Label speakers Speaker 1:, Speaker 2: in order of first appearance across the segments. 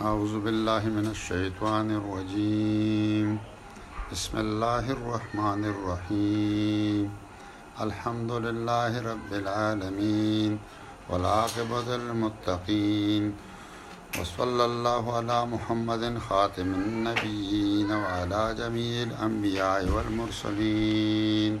Speaker 1: أعوذ بالله من الشيطان الرجيم بسم الله الرحمن الرحيم الحمد لله رب العالمين والعاقبة للمتقين وصلى الله على محمد خاتم النبيين وعلى جميع الأنبياء والمرسلين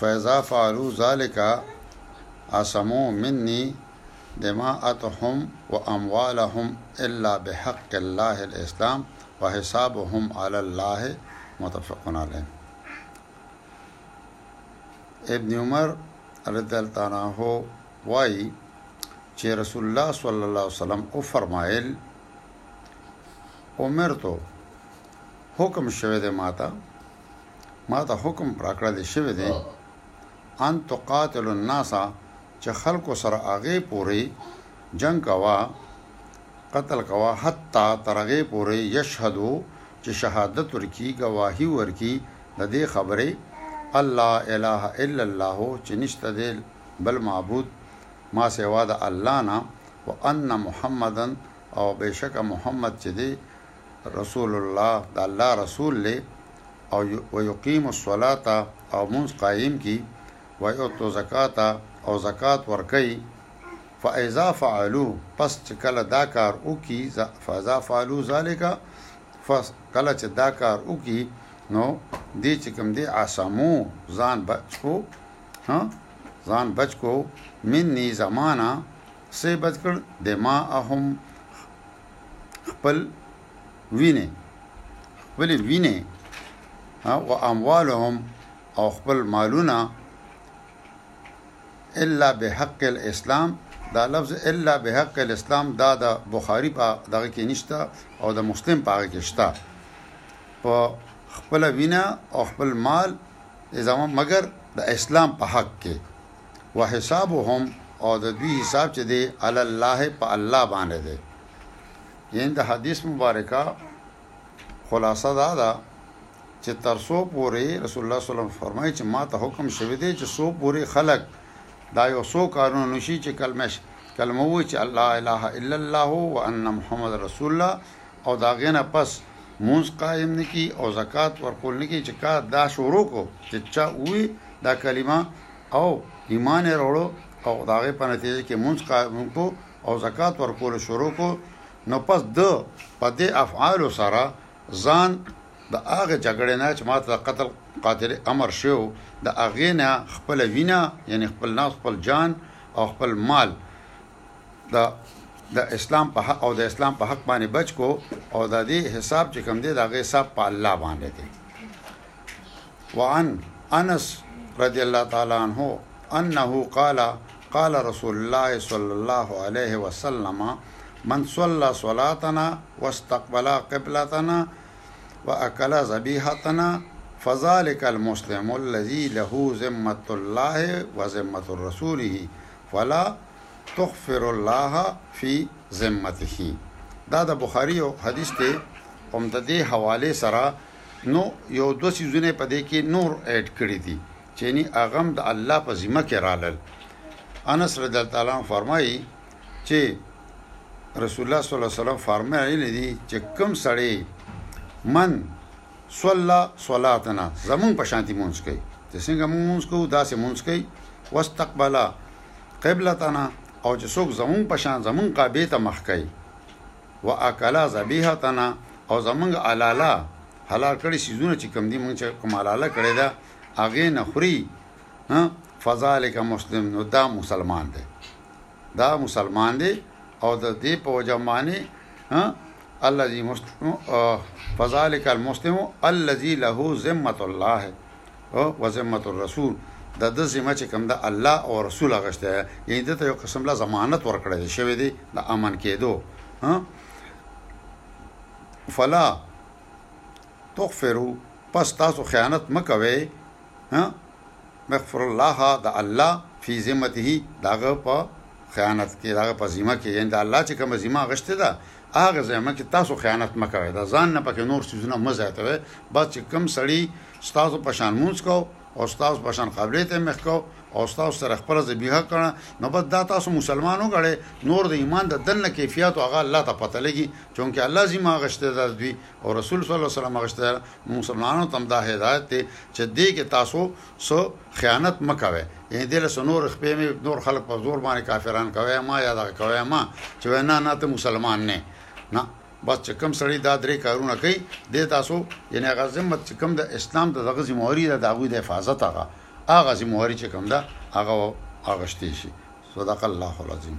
Speaker 1: فاذا فعلوا ذلک عصموا منی دماءتهم واموالهم الا بحق الله الاسلام وحسابهم علی الله متفق علیه ابن عمر رضی الله تعالی عنہ وای چې رسول الله صلی الله علیه وسلم او فرمایل عمر تو حکم شوه د ماته ما ته حکم راکړل شوی دی ان تقاتل الناس چې خلکو سره هغې پورې جنګ کوه قتل کوه حتی تر هغې پورې یشهدو چې شهادت ورکي ګواهي ورکي د دې خبرې الله اله الا الله چې نشته دی بل معبود ما سوا د الله نه وان محمدا او بېشکه محمد چې دی رسول الله د الله رسول دی او ويقيم الصلاة او منځ قائم کی ويؤتو زکاة او زکات ورکوي فاذا فعلو پس چې کله دا کار وکي فاذا فعلو ذالک فس کله چې دا کار وکي نو دې چې کوم دې عصمو ځان بچ کو ها ځان بچ کو مني زمانہ سه بچ کړ دماءهم خپل وینه خپل وینه او اموالهم او خپل مالونه الا بحق الاسلام دا لفظ الا بحق الاسلام دا د بخاری په دغه کې نشته او د مسلم په هغه کې شته په خپل وینا او خپل مال ازامه مگر د اسلام په حق کې وحسابهم او د دوی حساب چې دی علی الله په الله باندې دی یعنی د حدیث مبارکه خلاصه دا ده چې تر څو پورې رسول الله صلی الله علیه وسلم فرمایي چې ما ته حکم شوی دی چې څو پورې خلک دا یو څو کارونه نشي چې کلمه کلمه و چې الله اله الا الله وان محمد رسول الله او د هغې نه پس مونځ قائم نه کړي او زکات ورکول نه کړي چې کا دا شروع کړو چې چا ووي دا کلمه او ایمان یې راوړو او د هغې په نتیجه کې مونځ قائم کړو او زکات ورکول شروع کړو نو پس ده په دې افعالو سره ځان د هغې جګړې نه چې ماته د قتل قاتل امر شوی د هغې نه خپله وینه یعنې خپل نفس خپل جان او خپل مال د د اسلام په حق او د اسلام په حق باندې بچ کو او د دې حساب چې کوم دی دا غي حساب په الله باندې دی وعن انس رضی الله تعالی عنہ انه قال قال رسول الله صلى الله عليه وسلم من صلى صلاتنا واستقبل قبلتنا واكل ذبيحتنا فذلك المسلم الذي له ذمه الله وذمه رسوله ولا تخفر الله فی ذمته دا د بخاری یو حدیث دی هم د دې حواله سره نو یو دو سیزونه په دې کې نور اډ کړی دي چې ني اغم د الله په ذمہ کې رالل انس رضی الله تعالی عنہ فرمایي چې رسول الله صلی الله علیه وسلم فرمایلی دي چې کم سړی من صلی صلاتنا زمونږ په شانتی مونځ کوي چې څنګه مونږ مونځ کوو داسې مونځ کوي واستقبل قبلتنا او چې څوک زمونږ په شان زمونږ قابې ته مخ کوي واکلا ذبیحتنا او زمونږ علالا حلال کړي سيزونه چې کم دي مونږ چې کوم علالا کړي دا هغه نه خوري فذالک مسلم نو دا مسلمان دی دا مسلمان دی او د دې په وجه باندې الذي مسلم فذلك المسلم الذي له ذمه الله او ذمه الرسول د د ذمه چې کوم د الله او رسول غشته یعنی د ته یو قسم له ضمانت ورکړی دی شوی دی د امن کېدو فلا تغفروا پس تاسو خیانت مکوئ ها مغفر الله د الله فی ذمته د هغه په خیانت کې د هغه په ذمه کې یعنې د الله چې کومه ذمه اخیستې ده هغه ذمه کې تاسو خیانت مه کوئ د ځان نه پکې نور څیزونه مه زیاتوئ بس چې کوم سړي ستاسو په شان مونځ کو او ستاسو په شان قبلې ته مخ کو او ستاسو سره خپله ذبیحه کړه نو بس دا تاسو مسلمان وګڼئ نور د ایمان د دننه کیفیت هغه الله ته پته لګي چونکې الله ذمه اخیستې ده دوی او رسول صلی الله علیه وسلم غشته مسلمانانو تم دا هدایت ته چې دې کې تاسو سو خیانت مکوي یعنی دله سنور خپې مې نور خلک په زور باندې کافران کوي ما یاد کوي ما چې نه نه ته مسلمان نه نه بس چې کم سړی دا درې کارونه کوي د تاسو یعنی هغه ذمت چې کم د اسلام د دغه ذمہواری د داوی د حفاظت هغه هغه ذمہواری چې کم ده هغه هغه شته شي صدق الله العظیم